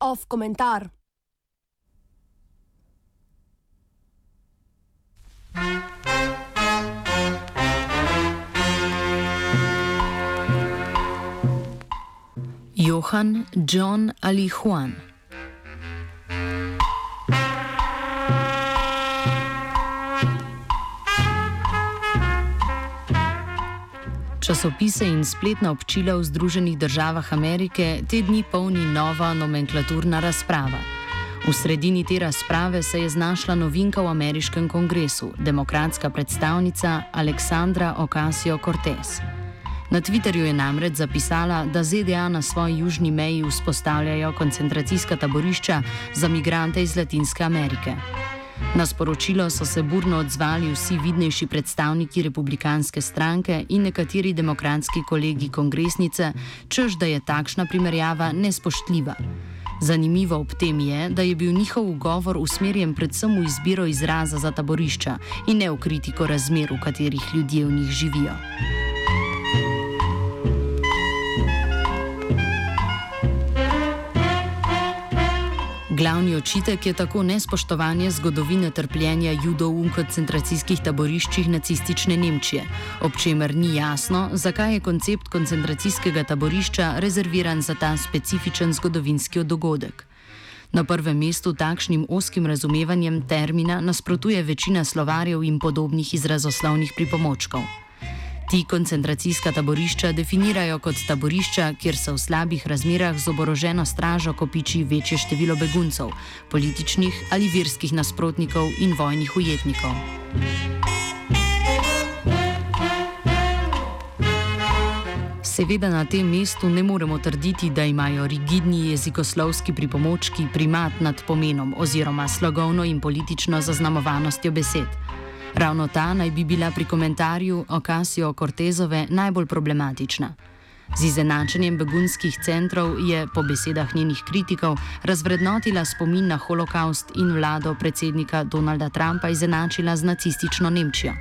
Off komentar. Johan, John ali Juan. Časopise in spletna občila v Združenih državah Amerike te dni polni nova nomenklaturna razprava. V sredini te razprave se je znašla novinka v ameriškem kongresu, demokratska predstavnica Aleksandra Ocasio-Cortez. Na Twitterju je namreč zapisala, da ZDA na svoji južni meji vzpostavljajo koncentracijska taborišča za migrante iz Latinske Amerike. Na sporočilo so se burno odzvali vsi vidnejši predstavniki republikanske stranke in nekateri demokratski kolegi kongresnice, čež da je takšna primerjava nespoštljiva. Zanimivo ob tem je, da je bil njihov govor usmerjen predvsem v izbiro izraza za taborišča in ne v kritiko razmer, v katerih ljudje v njih živijo. Glavni očitek je tako nespoštovanje zgodovine trpljenja judov v koncentracijskih taboriščih nacistične Nemčije, ob čemer ni jasno, zakaj je koncept koncentracijskega taborišča rezerviran za ta specifičen zgodovinski dogodek. Na prvem mestu takšnim oskim razumevanjem termina nasprotuje večina slovarjev in podobnih izrazoslovnih pripomočkov. Ti koncentracijska taborišča definirajo kot taborišča, kjer se v slabih razmerah z oboroženo stražo kopiči večje število beguncev, političnih ali verskih nasprotnikov in vojnih ujetnikov. Seveda na tem mestu ne moremo trditi, da imajo rigidni jezikoslovski pripomočki primat nad pomenom oziroma slogovno in politično zaznamovanostjo besed. Ravno ta naj bi bila pri komentarju o Kasijo Cortezove najbolj problematična. Z izenačenjem begunskih centrov je, po besedah njenih kritikov, razvrednotila spomin na holokaust in vlado predsednika Donalda Trumpa izenačila z nacistično Nemčijo.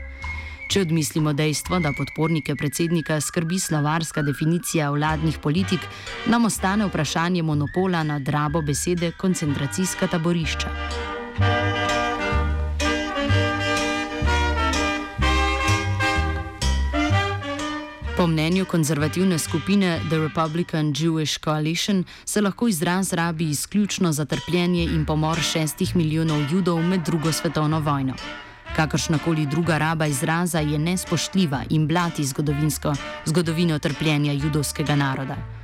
Če odmislimo dejstvo, da podpornike predsednika skrbi slovarska definicija vladnih politik, nam ostane vprašanje monopola nad rabo besede koncentracijska taborišča. Po mnenju konzervativne skupine The Republican Jewish Coalition se lahko izraz rabi izključno za trpljenje in pomor šestih milijonov judov med drugo svetovno vojno. Kakršnakoli druga raba izraza je nespoštljiva in blati zgodovino trpljenja judovskega naroda.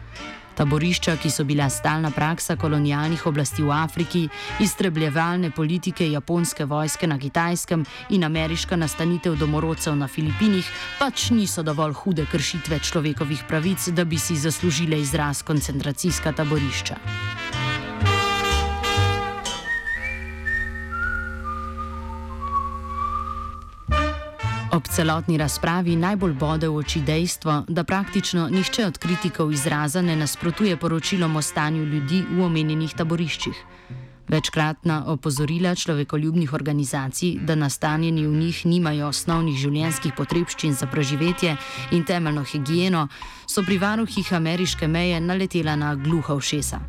Taborišča, ki so bila stalna praksa kolonialnih oblasti v Afriki, iztrebljevalne politike japonske vojske na Kitajskem in ameriška nastanitev domorodcev na Filipinih, pač niso dovolj hude kršitve človekovih pravic, da bi si zaslužile izraz koncentracijska taborišča. Ob celotni razpravi najbolj bode v oči dejstvo, da praktično nihče od kritikov izraza ne nasprotuje poročilom o stanju ljudi v omenjenih taboriščih. Večkratna opozorila človekoljubnih organizacij, da nastanjeni v njih nimajo osnovnih življenjskih potrebščin za preživetje in temeljno higieno, so pri varuhih ameriške meje naletela na gluha ušesa.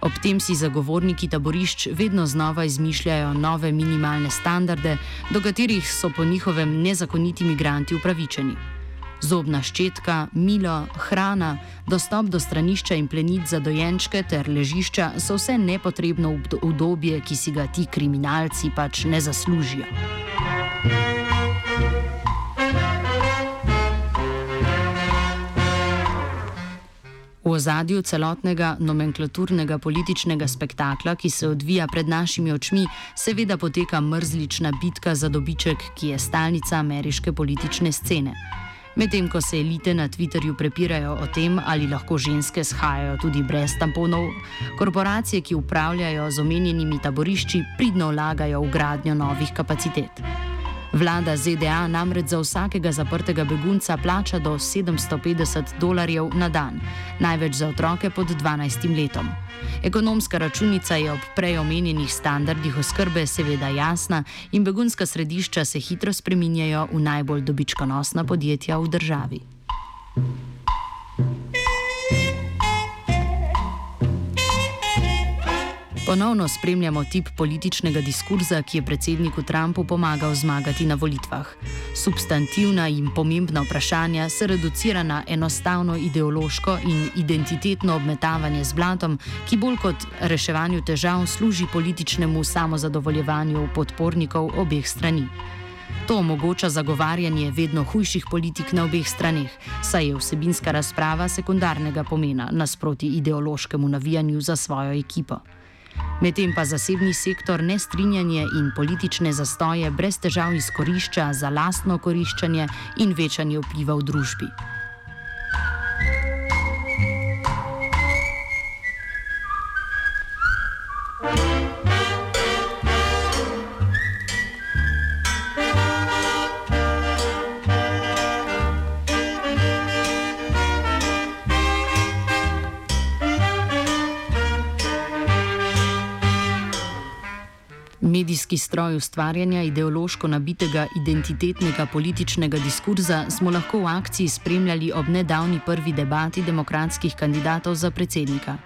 Ob tem si zagovorniki taborišč vedno znova izmišljajo nove minimalne standarde, do katerih so po njihovem nezakoniti migranti upravičeni. Zobna ščetka, milo, hrana, dostop do stranišča in plenic za dojenčke ter ležišča so vse nepotrebno udobje, ki si ga ti kriminalci pač ne zaslužijo. V ozadju celotnega nomenklaturnega političnega spektakla, ki se odvija pred našimi očmi, seveda poteka mrzlična bitka za dobiček, ki je stalnica ameriške politične scene. Medtem ko se elite na Twitterju prepirajo o tem, ali lahko ženske shajajo tudi brez tamponov, korporacije, ki upravljajo z omenjenimi taborišči, pridno vlagajo v gradnjo novih kapacitet. Vlada ZDA namreč za vsakega zaprtega begunca plača do 750 dolarjev na dan, največ za otroke pod 12 letom. Ekonomska računica je ob prej omenjenih standardih oskrbe seveda jasna in begunska središča se hitro spreminjajo v najbolj dobičkonosna podjetja v državi. Ponovno spremljamo tip političnega diskurza, ki je predsedniku Trumpu pomagal zmagati na volitvah. Substantivna in pomembna vprašanja se reducira na enostavno ideološko in identitetno obmetavanje z blatom, ki bolj kot reševanju težav služi političnemu samozadovoljevanju podpornikov obeh strani. To omogoča zagovarjanje vedno hujših politik na obeh straneh, saj je vsebinska razprava sekundarnega pomena nasproti ideološkemu navijanju za svojo ekipo. Medtem pa zasebni sektor nestrinjanje in politične zastoje brez težav izkorišča za lastno koriščanje in večanje vpliva v družbi. Medijski stroj ustvarjanja ideološko nabitega identitetnega političnega diskurza smo lahko v akciji spremljali ob nedavni prvi debati demokratskih kandidatov za predsednika.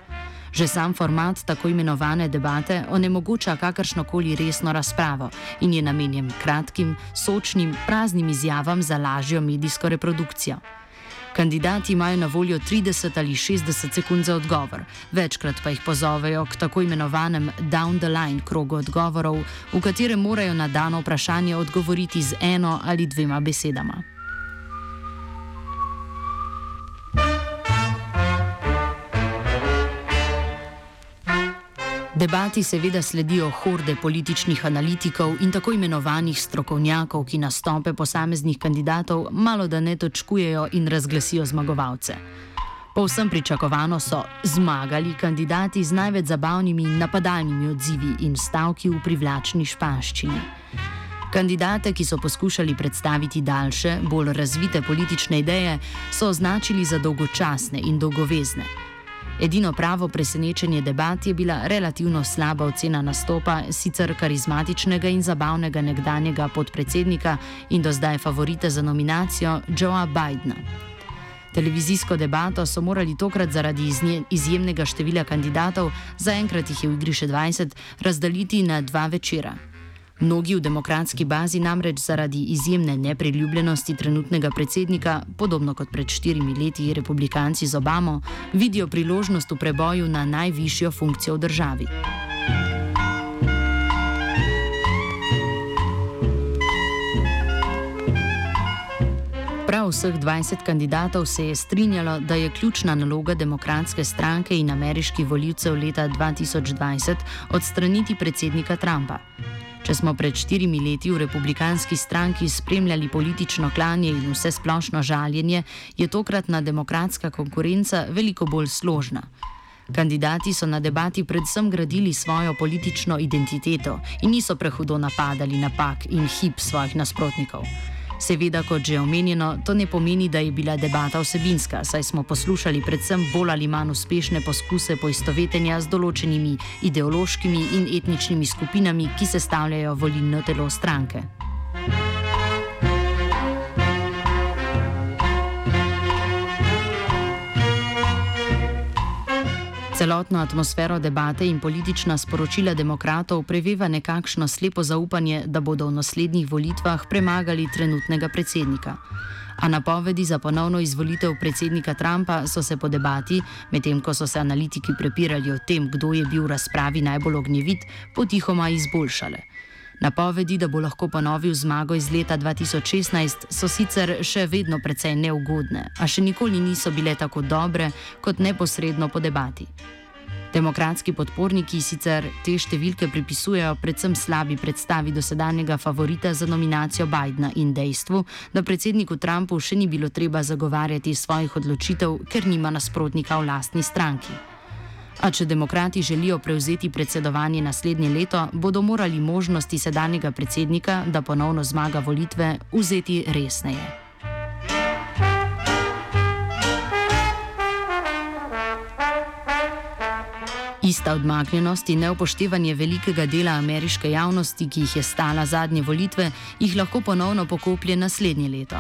Že sam format tako imenovane debate onemogoča kakršnokoli resno razpravo in je namenjen kratkim, sočnim, praznim izjavam za lažjo medijsko reprodukcijo. Kandidati imajo na voljo 30 ali 60 sekund za odgovor, večkrat pa jih pozovejo k tako imenovanem down the line krogu odgovorov, v katerem morajo na dano vprašanje odgovoriti z eno ali dvema besedama. Debati seveda sledijo horde političnih analitikov in tako imenovanih strokovnjakov, ki nastope posameznih kandidatov malo da ne točkujejo in razglasijo zmagovalce. Povsem pričakovano so zmagali kandidati z največ zabavnimi in napadalnimi odzivi in stavki v privlačni španščini. Kandidate, ki so poskušali predstaviti daljše, bolj razvite politične ideje, so označili za dolgočasne in dolgovezne. Edino pravo presenečenje debat je bila relativno slaba ocena nastopa sicer karizmatičnega in zabavnega nekdanjega podpredsednika in do zdaj favorita za nominacijo Joea Bidna. Televizijsko debato so morali tokrat zaradi izjemnega števila kandidatov, zaenkrat jih je v igri še 20, razdaliti na dva večera. Mnogi v demokratski bazi namreč zaradi izjemne nepriljubljenosti trenutnega predsednika, podobno kot pred štirimi leti republikanci z Obamo, vidijo priložnost v preboju na najvišjo funkcijo v državi. Prav vseh 20 kandidatov se je strinjalo, da je ključna naloga demokratske stranke in ameriških voljivcev leta 2020 odstraniti predsednika Trumpa. Če smo pred štirimi leti v republikanski stranki spremljali politično klanje in vse splošno žaljenje, je tokratna demokratska konkurenca veliko bolj složna. Kandidati so na debati predvsem gradili svojo politično identiteto in niso prehudo napadali napak in hip svojih nasprotnikov. Seveda, kot že omenjeno, to ne pomeni, da je bila debata vsebinska, saj smo poslušali predvsem bolj ali manj uspešne poskuse poistovetenja z določenimi ideološkimi in etničnimi skupinami, ki sestavljajo volilno telo stranke. Celotno atmosfero debate in politična sporočila demokratov preveva nekakšno slepo zaupanje, da bodo v naslednjih volitvah premagali trenutnega predsednika. A napovedi za ponovno izvolitev predsednika Trumpa so se po debati, medtem ko so se analitiki prepirali o tem, kdo je bil v razpravi najbolj ognjevit, potihoma izboljšale. Napovedi, da bo lahko ponovil zmago iz leta 2016, so sicer še vedno precej neugodne, a še nikoli niso bile tako dobre kot neposredno po debati. Demokratski podporniki sicer te številke pripisujejo predvsem slabi predstavi dosedanjega favorita za nominacijo Bidna in dejstvu, da predsedniku Trumpu še ni bilo treba zagovarjati svojih odločitev, ker nima nasprotnika v lastni stranki. A če demokrati želijo prevzeti predsedovanje naslednje leto, bodo morali možnosti sedanjega predsednika, da ponovno zmaga volitve, vzeti resneje. Ista odmaknjenost in neupoštevanje velikega dela ameriške javnosti, ki jih je stala zadnje volitve, jih lahko ponovno pokoplje naslednje leto.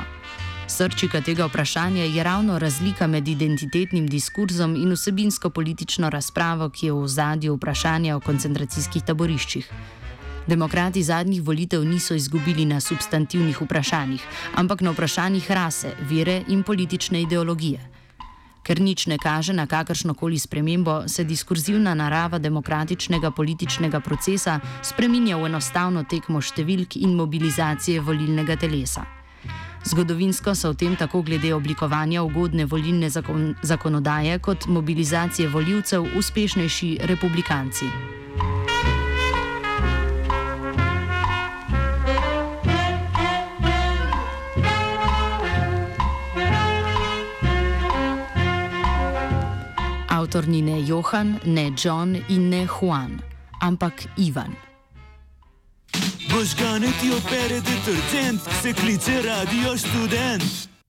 Srčika tega vprašanja je ravno razlika med identitetnim diskurzom in vsebinsko politično razpravo, ki je v zadju vprašanja o koncentracijskih taboriščih. Demokrati zadnjih volitev niso izgubili na substantivnih vprašanjih, ampak na vprašanjih rase, vere in politične ideologije. Ker nič ne kaže na kakršno koli spremembo, se diskurzivna narava demokratičnega političnega procesa spreminja v enostavno tekmo številk in mobilizacije volilnega telesa. Zgodovinsko so v tem tako glede oblikovanja ugodne volilne zakon zakonodaje kot mobilizacije voljivcev uspešnejši republikanci. Avtor ni ne Johan, ne John in ne Juan, ampak Ivan. Možgane ti opere detergent, se kliče radio študent.